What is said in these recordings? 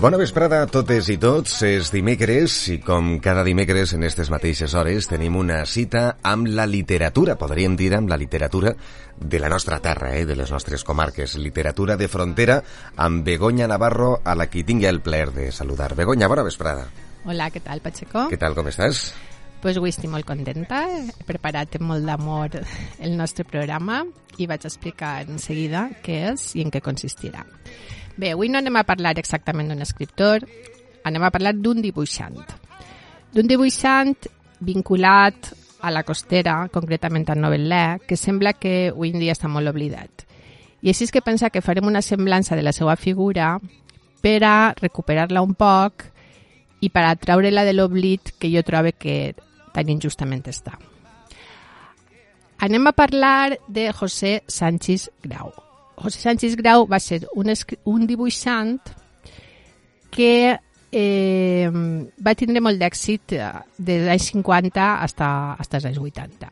Bona vesprada a totes i tots. És dimecres i com cada dimecres en aquestes mateixes hores tenim una cita amb la literatura, podríem dir amb la literatura de la nostra terra, eh, de les nostres comarques. Literatura de frontera amb Begoña Navarro, a la qui tingui el plaer de saludar. Begoña, bona vesprada. Hola, què tal, Pacheco? Què tal, com estàs? Pues avui estic molt contenta, he preparat amb molt d'amor el nostre programa i vaig explicar en seguida què és i en què consistirà. Bé, avui no anem a parlar exactament d'un escriptor, anem a parlar d'un dibuixant. D'un dibuixant vinculat a la costera, concretament al novel·lè, que sembla que avui en dia està molt oblidat. I així és que pensa que farem una semblança de la seva figura per a recuperar-la un poc i per a treure-la de l'oblit que jo trobo que tan injustament està. Anem a parlar de José Sánchez Grau. José Sánchez Grau va ser un, un dibuixant que eh, va tindre molt d'èxit des dels anys 50 fins als anys 80.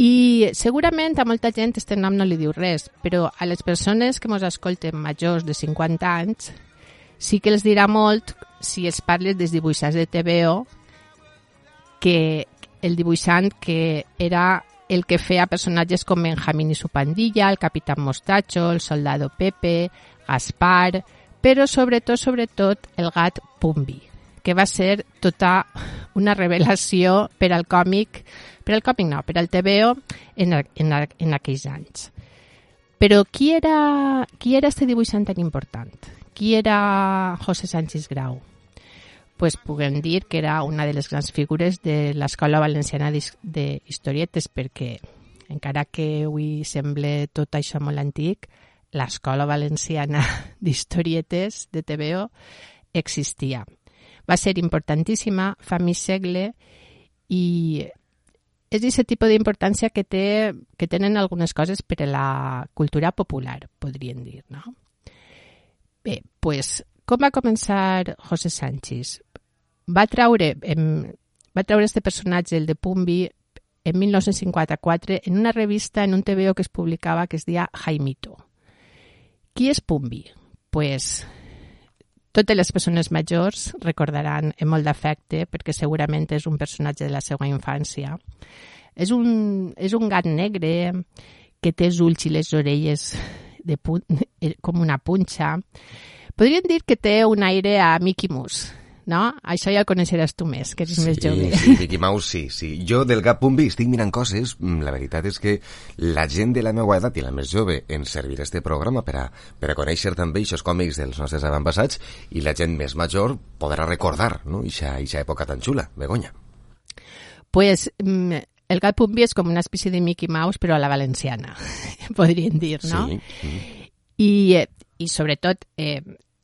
I segurament a molta gent este nom no li diu res, però a les persones que ens escolten majors de 50 anys sí que els dirà molt si es parles dels dibuixants de TVO que el dibuixant que era el que feia personatges com Benjamín i su pandilla, el Capitán Mostacho, el Soldado Pepe, Gaspar, però sobretot, sobretot, el gat Pumbi, que va ser tota una revelació per al còmic, per al còmic no, per al TVO en, en, en aquells anys. Però qui era, qui era este dibuixant tan important? Qui era José Sánchez Grau? Pues puguem dir que era una de les grans figures de l'Escola Valenciana d'Historietes, perquè encara que avui sembla tot això molt antic, l'Escola Valenciana d'Historietes de TVO existia. Va ser importantíssima fa mig segle i és aquest tipus d'importància que, té, que tenen algunes coses per a la cultura popular, podríem dir, no? Bé, pues, com va començar José Sánchez? va treure, em, va treure este personatge, el de Pumbi, en 1954 en una revista, en un TVO que es publicava que es deia Jaimito. Qui és Pumbi? Pues totes les persones majors recordaran amb molt d'afecte perquè segurament és un personatge de la seva infància. És un, és un gat negre que té els ulls i les orelles de punt, com una punxa. Podríem dir que té un aire a Mickey Mouse, no? Això ja el coneixeràs tu més, que ets sí, més jove. Sí, Mickey Mouse, sí, sí. Jo del Gat Pumbi estic mirant coses, mm, la veritat és que la gent de la meva edat i la més jove ens servirà este programa per a, per a conèixer també aquests còmics dels nostres avantpassats i la gent més major podrà recordar no? ixa, ixa època tan xula, Begoña. Pues mm, el Gat Pumbi és com una espècie de Mickey Mouse però a la valenciana, podríem dir, no? Sí. I, eh, i sobretot eh,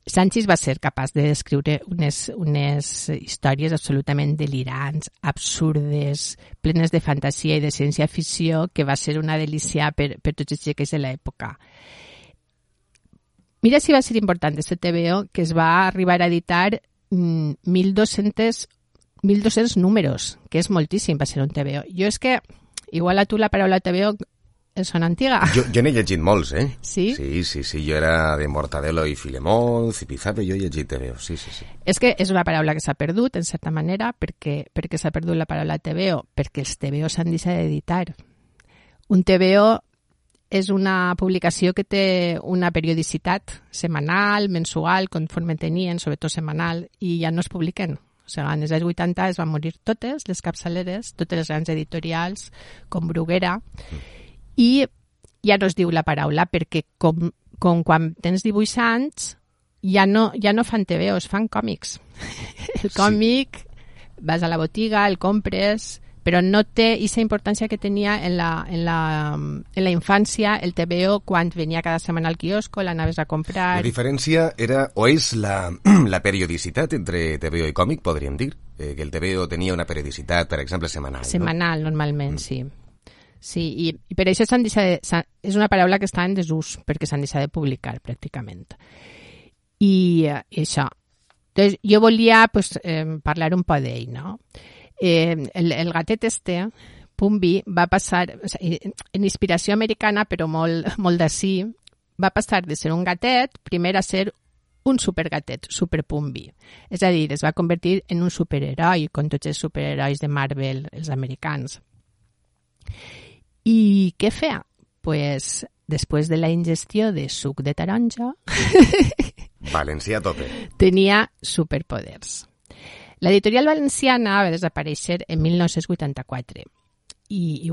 Sánchez va ser capaç de descriure unes, unes històries absolutament delirants, absurdes, plenes de fantasia i de ciència-ficció, que va ser una delícia per, per tots els xeques de l'època. Mira si va ser important aquest TVO, que es va arribar a editar 1.200, 1.200 números, que és moltíssim, va ser un TVO. Jo és que, igual a tu la paraula TVO sona antiga. Jo, jo n'he llegit molts, eh? Sí? Sí, sí, sí, jo era de Mortadelo i Filemón, Zipizape, jo he llegit TVO, sí, sí, sí. És que és una paraula que s'ha perdut, en certa manera, perquè, perquè s'ha perdut la paraula TVO, perquè els TVO s'han deixat d'editar. Un TVO és una publicació que té una periodicitat setmanal, mensual, conforme tenien, sobretot setmanal, i ja no es publiquen. O sigui, en els anys 80 es van morir totes les capçaleres, totes les grans editorials, com Bruguera, mm i ja no es diu la paraula perquè com, com quan tens dibuixants ja no, ja no fan TVOs, fan còmics. El còmic, sí. vas a la botiga, el compres, però no té aquesta importància que tenia en la, en la, en la infància el TVO quan venia cada setmana al quiosco, l'anaves a comprar... La diferència era, o és la, la periodicitat entre TVO i còmic, podríem dir, eh, que el TVO tenia una periodicitat, per exemple, setmanal. Setmanal, no? normalment, mm. sí. Sí, i, i per això s'han deixat de, és una paraula que està en desús, perquè s'han deixat de publicar, pràcticament. I, eh, això. Entonces, jo volia pues, eh, parlar un poc d'ell, no? Eh, el, el gatet este, Pumbi, va passar, o sigui, en inspiració americana, però molt, molt d'ací, va passar de ser un gatet, primer a ser un supergatet, superpumbi. És a dir, es va convertir en un superheroi, com tots els superherois de Marvel, els americans. I què feia? pues, després de la ingestió de suc de taronja... Valencià a tope. Tenia superpoders. L'editorial valenciana va desaparèixer en 1984 i,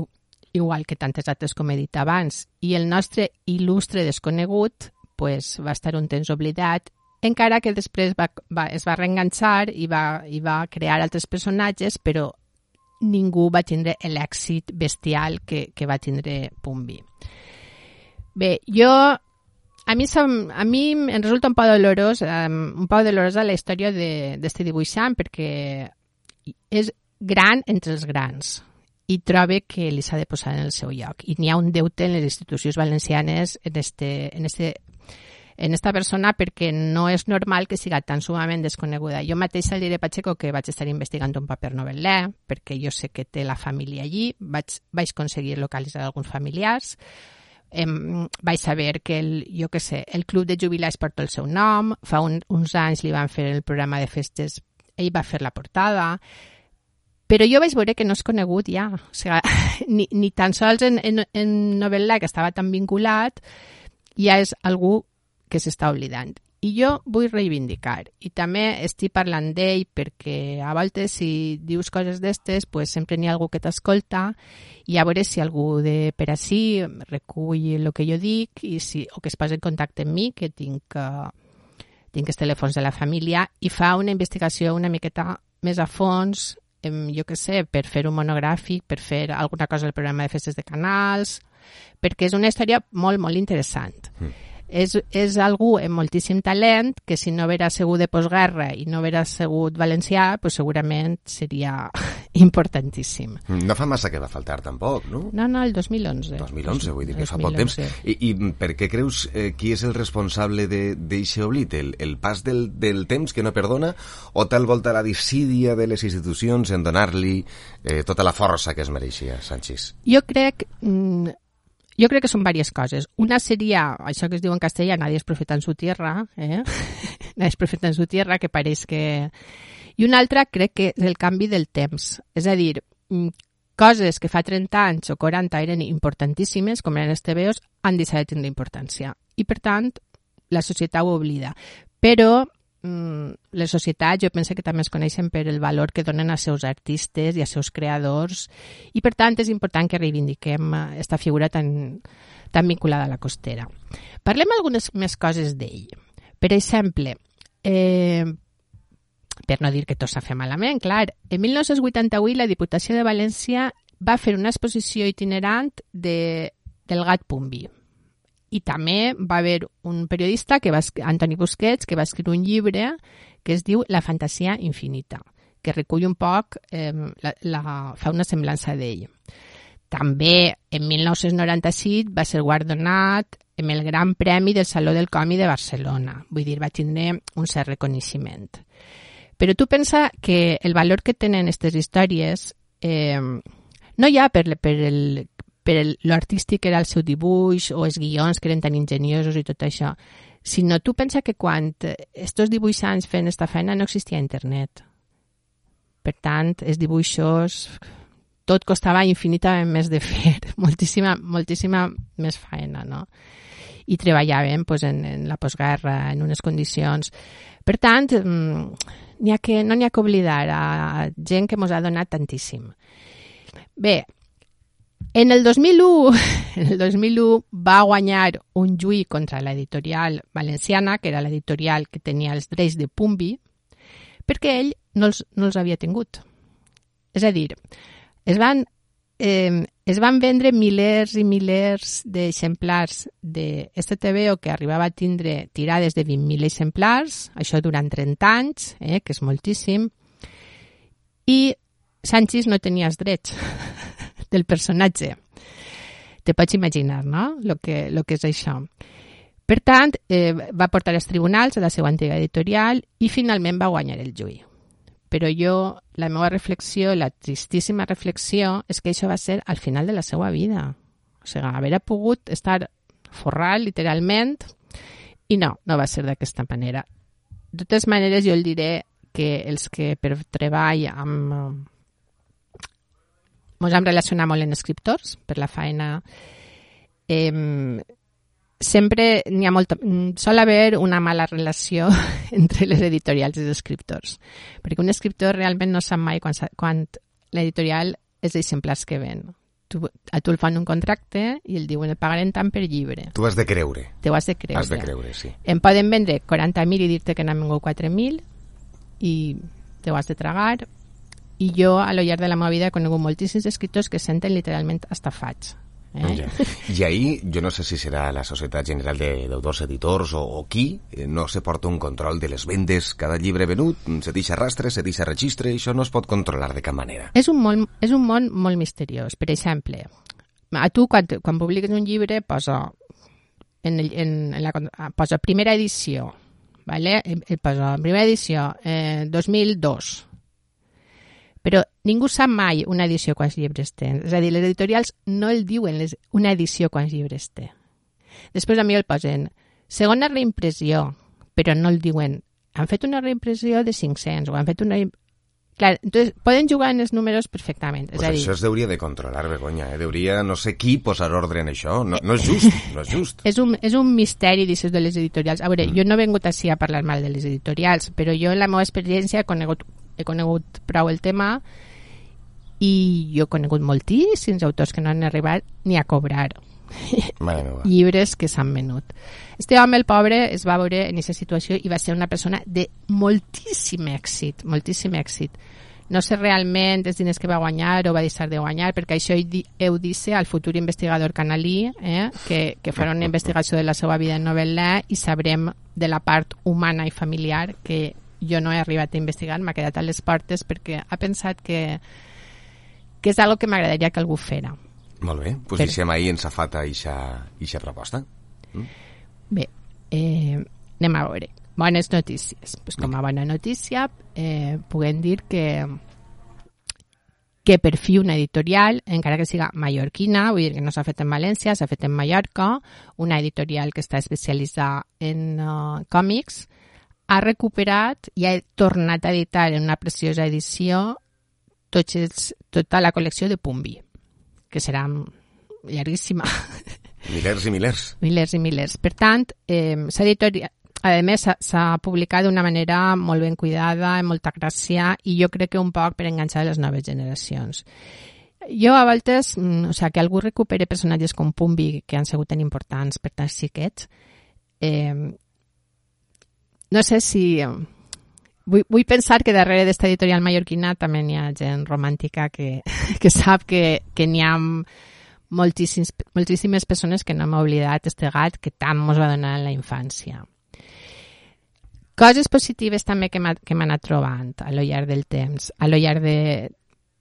igual que tantes altres com he dit abans, i el nostre il·lustre desconegut pues, va estar un temps oblidat encara que després va, va, es va reenganxar i va, i va crear altres personatges, però ningú va tindre l'èxit bestial que, que va tindre Pumbi. Bé, jo a mi, som, a mi em resulta un poc dolorós, um, un poc dolorosa la història d'este de, dibuixant perquè és gran entre els grans i trobe que li s'ha de posar en el seu lloc. I n'hi ha un deute en les institucions valencianes en este, en este en esta persona perquè no és normal que siga tan sumament desconeguda. Jo mateixa li diré Pacheco que vaig estar investigant un paper novel·lè, perquè jo sé que té la família allí, vaig, vaig aconseguir localitzar alguns familiars, em, vaig saber que el, jo que sé, el club de jubilats porta el seu nom, fa un, uns anys li van fer el programa de festes, ell va fer la portada, però jo vaig veure que no és conegut ja, o sigui, ni, ni tan sols en, en, en novel·la que estava tan vinculat, ja és algú que s'està oblidant. I jo vull reivindicar. I també estic parlant d'ell perquè a voltes si dius coses d'estes, pues sempre n'hi ha algú que t'escolta i a veure si algú de per ací recull el que jo dic i si, o que es posa en contacte amb mi, que tinc, uh, tinc els telèfons de la família, i fa una investigació una miqueta més a fons, em, jo que sé, per fer un monogràfic, per fer alguna cosa al programa de festes de canals, perquè és una història molt, molt interessant. Mm és, és algú amb moltíssim talent que si no haguera sigut de postguerra i no haguera sigut valencià, pues segurament seria importantíssim. No fa massa que va faltar tampoc, no? No, no, el 2011. 2011, vull dir que 2011. fa poc temps. I, i per què creus eh, qui és el responsable d'eixe oblit? El, el pas del, del temps que no perdona o tal volta la dissídia de les institucions en donar-li eh, tota la força que es mereixia, Sánchez? Jo crec... Mm, jo crec que són diverses coses. Una seria, això que es diu en castellà, nadie es profeta en su tierra, eh? nadie es profeta en su tierra, que pareix que... I una altra crec que és el canvi del temps. És a dir, mm, coses que fa 30 anys o 40 eren importantíssimes, com eren els TVOs, han deixat de tindre importància. I, per tant, la societat ho oblida. Però les societats jo penso que també es coneixen per el valor que donen als seus artistes i als seus creadors i per tant és important que reivindiquem aquesta figura tan, tan vinculada a la costera. Parlem algunes més coses d'ell. Per exemple, eh, per no dir que tot s'ha fet malament, clar, en 1988 la Diputació de València va fer una exposició itinerant de, del gat Pumbi, i també va haver un periodista, que va, Antoni Busquets, que va escriure un llibre que es diu La fantasia infinita, que recull un poc, eh, la, la, fa una semblança d'ell. També en 1997 va ser guardonat amb el Gran Premi del Saló del Còmic de Barcelona. Vull dir, va tindre un cert reconeixement. Però tu pensa que el valor que tenen aquestes històries eh, no ha per, per el per l'artístic era el seu dibuix o els guions que eren tan enginyosos i tot això, sinó tu pensa que quan estos dibuixants feien aquesta feina no existia internet. Per tant, els dibuixos tot costava infinitament més de fer, moltíssima, moltíssima més feina, no? I treballaven pues, en, en la postguerra, en unes condicions... Per tant, mm, ha que, no n'hi ha que oblidar a gent que ens ha donat tantíssim. Bé, en el 2001, en el 2001 va guanyar un juí contra l'editorial valenciana, que era l'editorial que tenia els drets de Pumbi, perquè ell no els, no els havia tingut. És a dir, Es van, eh, es van vendre milers i milers d'exemplars de STBO que arribava a tindre tirades de 20.000 exemplars, això durant 30 anys, eh, que és moltíssim, i Sánchez no tenia els drets del personatge. Te pots imaginar, no?, lo que, lo que és això. Per tant, eh, va portar als tribunals a la seva antiga editorial i finalment va guanyar el juí. Però jo, la meva reflexió, la tristíssima reflexió, és que això va ser al final de la seva vida. O sigui, haver pogut estar forrat, literalment, i no, no va ser d'aquesta manera. De totes maneres, jo el diré que els que per treball amb... Ens hem relacionat molt en escriptors, per la feina eh, sempre n'hi ha molta... Sol haver una mala relació entre les editorials i els escriptors, perquè un escriptor realment no sap mai quan, quan l'editorial és exemplars que ven. Tu, a tu el fan un contracte i el diuen el pagarem tant per llibre. Tu has de creure. Te ho has de creure. Has de creure, sí. Em poden vendre 40.000 i dir-te que n'han vengut 4.000 i te ho has de tragar i jo a lo llarg de la meva vida he conegut moltíssims escriptors que senten literalment estafats Eh? Ja. I ahir, jo no sé si serà la Societat General d'Autors Editors o, o qui, eh, no se porta un control de les vendes, cada llibre venut, se deixa rastre, se deixa registre, això no es pot controlar de cap manera. És un món, és un món molt misteriós. Per exemple, a tu quan, quan publiques un llibre posa, en, el, en, en la, posa primera edició, vale? posa primera edició eh, 2002, però ningú sap mai una edició quants llibres té. És a dir, les editorials no el diuen les, una edició quants llibres té. Després a mi el posen segona reimpressió, però no el diuen han fet una reimpressió de 500 o han fet una... Clar, entonces, poden jugar en els números perfectament. Pues és a dir, això es deuria de controlar, Begoña. Eh? Deuria no sé qui posar ordre en això. No, no és just, no és just. és un, és un misteri, dices, de les editorials. A veure, mm. jo no he vengut així a parlar mal de les editorials, però jo en la meva experiència he conegut, he conegut prou el tema i jo he conegut moltíssims autors que no han arribat ni a cobrar llibres que s'han venut. Este home, el pobre, es va veure en aquesta situació i va ser una persona de moltíssim èxit, moltíssim èxit. No sé realment els diners que va guanyar o va deixar de guanyar, perquè això heu dit al futur investigador canalí, eh, que, que farà una investigació de la seva vida en novel·la i sabrem de la part humana i familiar que jo no he arribat a investigar, m'ha quedat a les portes perquè ha pensat que, que és algo que m'agradaria que algú fera molt bé, doncs per... deixem ahir en safata ixa proposta. Mm? Bé, eh, anem a veure. Bones notícies. Pues com a bona notícia, eh, puguem dir que que per fi una editorial, encara que siga mallorquina, vull dir que no s'ha fet en València, s'ha fet en Mallorca, una editorial que està especialitzada en uh, còmics, ha recuperat i ha tornat a editar en una preciosa edició tots els, tota la col·lecció de Pumbi que serà llarguíssima. Milers i milers. Milers i milers. Per tant, eh, s'ha editorial... A més, s'ha publicat d'una manera molt ben cuidada, amb molta gràcia, i jo crec que un poc per enganxar les noves generacions. Jo a voltes, mm, o sigui, que algú recupere personatges com Pumbi, que han sigut tan importants per tants xiquets, eh, no sé si Vull, vull pensar que darrere d'esta editorial mallorquina també n'hi ha gent romàntica que, que sap que, que n'hi ha moltíssims, moltíssimes persones que no hem oblidat este gat que tant ens va donar en la infància. Coses positives també que m'ha anat trobant a lo llarg del temps, a lo llarg de,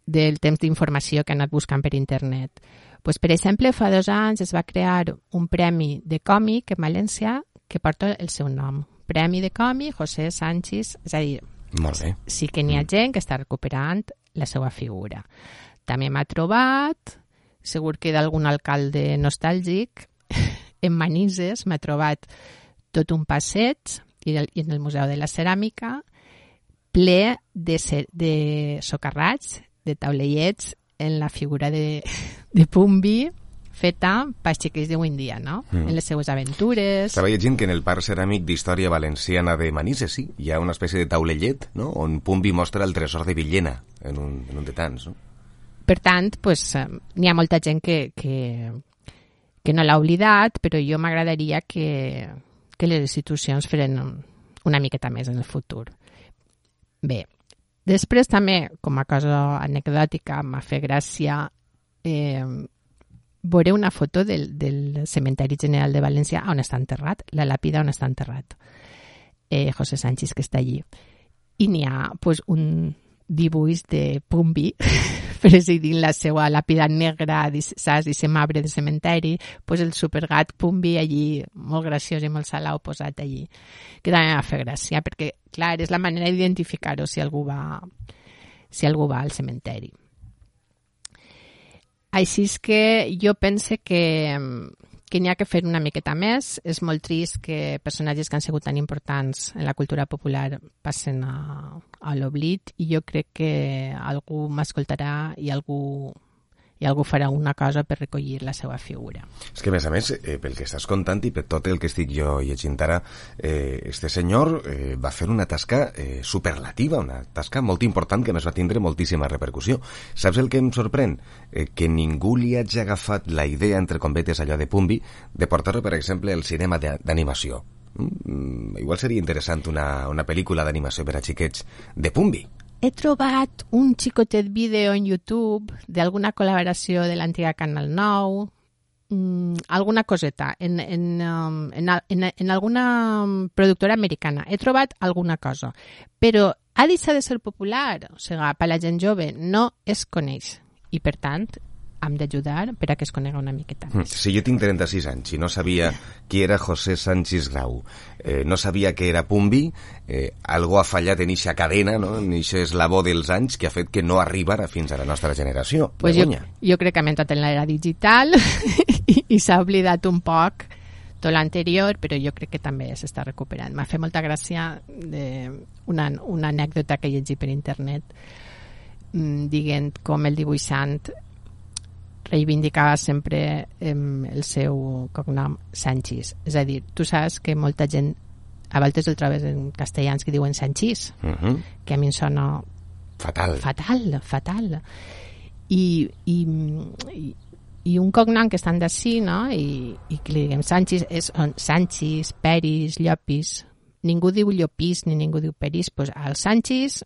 del temps d'informació que he anat buscant per internet. Pues, per exemple, fa dos anys es va crear un premi de còmic en València que porta el seu nom, Premi de còmic José Sánchez, és a dir, Molt bé. sí que n'hi ha gent que està recuperant la seva figura. També m'ha trobat, segur que d'algun alcalde nostàlgic, en Manises m'ha trobat tot un passeig i, el, i en el Museu de la Ceràmica ple de, ser, de socarrats, de taulellets en la figura de, de Pumbi, feta per xiquets d'avui en dia, no? Mm. En les seues aventures... Estava llegint que en el Parc Ceràmic d'Història Valenciana de Manises, sí, hi ha una espècie de taulellet, no?, on Pumbi mostra el tresor de Villena, en un, en un de tants, no? Per tant, pues, eh, n'hi ha molta gent que, que, que no l'ha oblidat, però jo m'agradaria que, que les institucions feren una miqueta més en el futur. Bé, Després també, com a cosa anecdòtica, m'ha fet gràcia eh, veure una foto del, del Cementeri General de València on està enterrat, la làpida on està enterrat eh, José Sánchez, que està allí. I n'hi ha pues, un dibuix de Pumbi presidint la seva làpida negra, saps, i arbre de cementeri, pues el supergat Pumbi allí, molt graciós i molt salau posat allí, que també va fer gràcia, perquè, clar, és la manera d'identificar-ho si algú va si algú va al cementeri. Així és que jo pense que, que n'hi ha que fer una miqueta més. És molt trist que personatges que han sigut tan importants en la cultura popular passen a, a l'oblit i jo crec que algú m'escoltarà i algú i algú farà una cosa per recollir la seva figura. És que, a més a més, eh, pel que estàs contant i per tot el que estic jo llegint ara, eh, este senyor eh, va fer una tasca eh, superlativa, una tasca molt important que més va tindre moltíssima repercussió. Saps el que em sorprèn? Eh, que ningú li hagi agafat la idea, entre convetes, allò de Pumbi, de portar-lo, per exemple, al cinema d'animació. Mm, igual seria interessant una, una pel·lícula d'animació per a xiquets de Pumbi he trobat un xicotet vídeo en YouTube d'alguna col·laboració de l'antiga Canal 9, mmm, alguna coseta, en, en, um, en, en, en alguna productora americana. He trobat alguna cosa, però ha deixat de ser popular, o sigui, per la gent jove no es coneix i, per tant, hem d'ajudar per a que es conega una miqueta més. Si jo tinc 36 anys i no sabia qui era José Sánchez Grau, eh, no sabia que era Pumbi, eh, algú ha fallat en eixa cadena, no? en eixa eslabó dels anys que ha fet que no arribara fins a la nostra generació. Pues jo, jo crec que hem entrat en l'era digital i, i s'ha oblidat un poc tot l'anterior, però jo crec que també s'està recuperant. M'ha fet molta gràcia de una, una anècdota que he llegit per internet mm, dient com el dibuixant reivindicava sempre eh, el seu cognom Sanchis. És a dir, tu saps que molta gent a vegades el trobes en castellans que diuen Sanchis, uh mhm. -huh. que a mi em sona fatal. Fatal, fatal. I, i, i, i un cognom que estan d'ací, no? I, i que li diguem Sanchis, és Sanchis, Peris, Llopis, ningú diu Llopis ni ningú diu Peris, doncs el Sanchis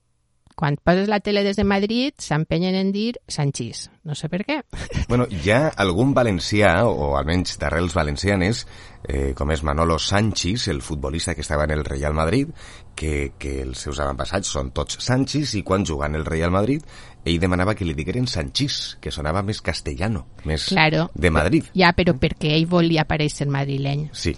quan poses la tele des de Madrid s'empenyen en dir Sanchís. No sé per què. Bueno, hi ha algun valencià, o almenys d'arrels valencianes, eh, com és Manolo Sanchis, el futbolista que estava en el Real Madrid, que, que els seus avantpassats són tots Sanchis, i quan jugant el Real Madrid, ell demanava que li digueren Sanchís, que sonava més castellano, més claro, de Madrid. Ja, però perquè ell volia aparèixer madrileny. Sí.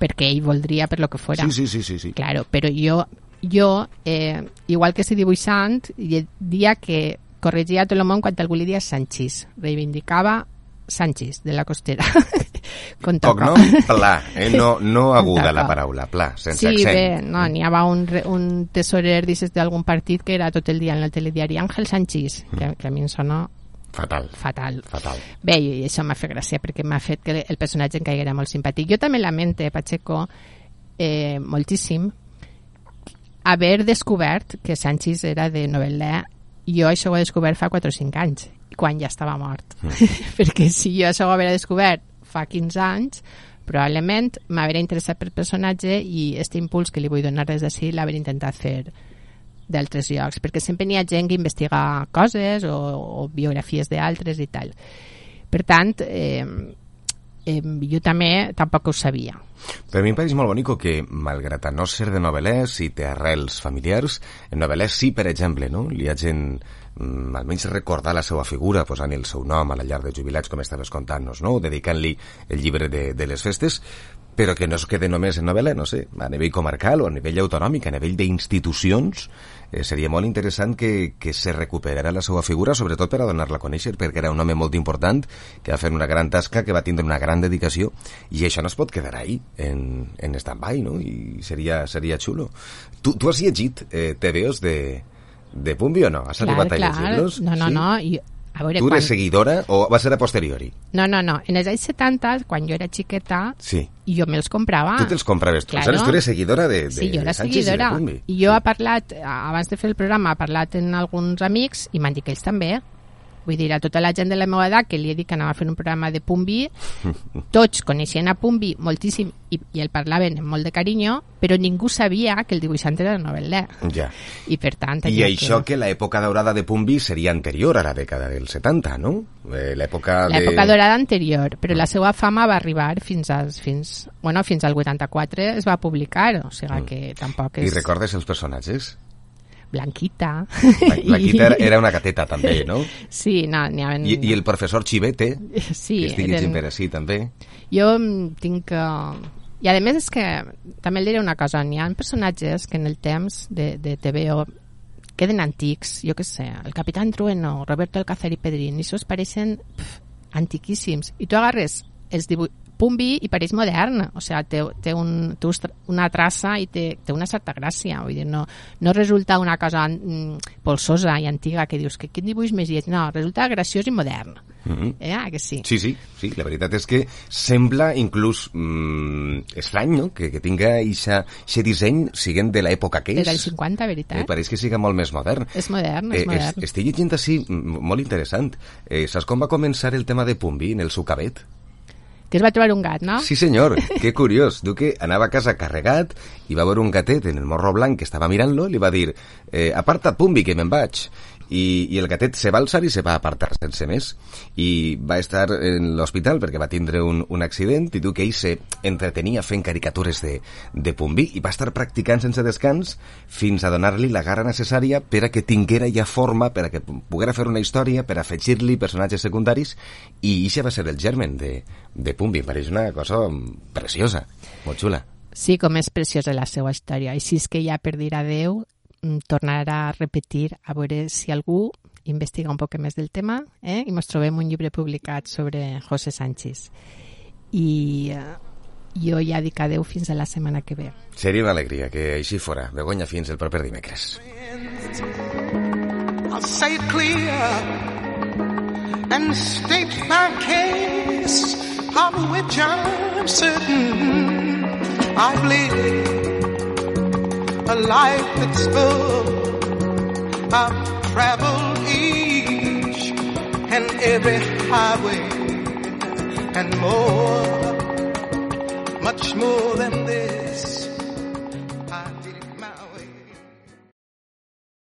Perquè ell voldria per lo que fora. Sí, sí, sí, sí. sí. Claro, però jo jo, eh, igual que si dibuixant, dia que corregia tot el món quan algú li dia Sanchis. Reivindicava Sanchis, de la costera. Com toca. Cognom pla, eh? no, no aguda la paraula, pla, sense sí, accent. Sí, bé, no, n'hi havia un, un tesorer d'algun partit que era tot el dia en el telediari Àngel Sanchis, que, mm. que a mi em sona Fatal. Fatal. Fatal. Bé, i això m'ha fet gràcia perquè m'ha fet que el personatge em caiguera molt simpàtic. Jo també lamente, Pacheco, eh, moltíssim, haver descobert que Sánchez era de novel·la jo això ho he descobert fa 4 o 5 anys quan ja estava mort mm. perquè si jo això ho haguera descobert fa 15 anys probablement m'haurà interessat per personatge i aquest impuls que li vull donar des d'ací l'haver intentat fer d'altres llocs, perquè sempre n'hi ha gent que investiga coses o, o biografies d'altres i tal. Per tant, eh, eh, jo també tampoc ho sabia. Per mi em pareix molt bonic que, malgrat no ser de novel·lès i té arrels familiars, en novel·lès sí, per exemple, no? li ha gent almenys recordar la seva figura posant el seu nom a la llar de jubilats com estaves contant-nos, no? dedicant-li el llibre de, de les festes però que no es quede només en novel·la, no sé, a nivell comarcal o a nivell autonòmic, a nivell d'institucions, eh, seria molt interessant que, que se recuperara la seva figura, sobretot per a donar-la a conèixer, perquè era un home molt important, que va fer una gran tasca, que va tindre una gran dedicació, i això no es pot quedar ahí, en, en stand-by, no? I seria, seria xulo. Tu, tu has llegit eh, TVOs de, de Pumbi o no? Has clar, arribat a llegir-los? No, no, sí? no. I a veure, tu eres quan... seguidora o va ser a posteriori? No, no, no. En els anys 70, quan jo era xiqueta, sí. jo me'ls comprava. Tu te'ls compraves tu. Claro. Tu eres seguidora de, de, sí, jo era de Sánchez seguidora. i de Pumbi. I jo he parlat, abans de fer el programa, he parlat amb alguns amics i m'han dit que ells també. Vull dir, a tota la gent de la meva edat que li he dit que anava a fer un programa de Pumbi, tots coneixien a Pumbi moltíssim i, i el parlaven amb molt de carinyo, però ningú sabia que el dibuixant era novel·là. Ja. I per tant... I això que l'època daurada de Pumbi seria anterior a la dècada dels 70, no? Eh, L'època de... L'època dorada anterior, però la seva fama va arribar fins als, fins, bueno, fins al 84 es va publicar, o sigui que tampoc és... I recordes els personatges? Blanquita. La, la Quita era- una gateta també, no? Sí, no, n'hi ha... I, I el professor Chivete, Sí, que llegint eren- per així també. Jo tinc que... I a més és que també diré una cosa, n'hi ha personatges que en el temps de, de TVO queden antics, jo què sé, el Capitán Trueno, Roberto Alcázar i Pedrín, i això pareixen pf, antiquíssims. I tu agarres els dibu Pumbi i pareix modern, o sigui, té, té, un, té una traça i té, té una certa gràcia, vull dir, no, no resulta una cosa mm, polsosa i antiga que dius que quin dibuix més lleig, no, resulta graciós i modern. Mhm. Eh, ah, que sí? Sí, sí, sí, la veritat és que sembla inclús mm, estrany, no?, que, que tinga aquest disseny siguent de l'època que és. Des del 50, veritat? Eh, pareix que siga molt més modern. És modern, és Eh, modern. estic llegint així, mm, molt interessant. Eh, saps com va començar el tema de Pumbi en el seu cabet? Que es va trobar un gat, no? Sí, senyor, que curiós. Diu que anava a casa carregat i va veure un gatet en el morro blanc que estava mirant-lo i li va dir eh, aparta't, Pumbi, que me'n vaig. I, I el gatet se va alçar i se va apartar sense més. I va estar en l'hospital perquè va tindre un, un accident i diu que ell se entretenia fent caricatures de, de Pumbi i va estar practicant sense descans fins a donar-li la garra necessària per a que tinguera ja forma, per a que poguera fer una història, per afegir-li personatges secundaris i això va ser el germen de, de Pumbi. Pareix una cosa preciosa, molt xula. Sí, com és preciosa la seva història. I si és que ja per dir adeu, mm, tornarà a repetir a veure si algú investiga un poc més del tema eh? i ens trobem un llibre publicat sobre José Sánchez. I eh, jo ja dic adeu fins a la setmana que ve. Seria una alegria que així fora. Begoña, fins el proper dimecres. I'll say it clear and state my case, of which I'm certain I've lived a life that's full. I've traveled each and every highway and more, much more than this.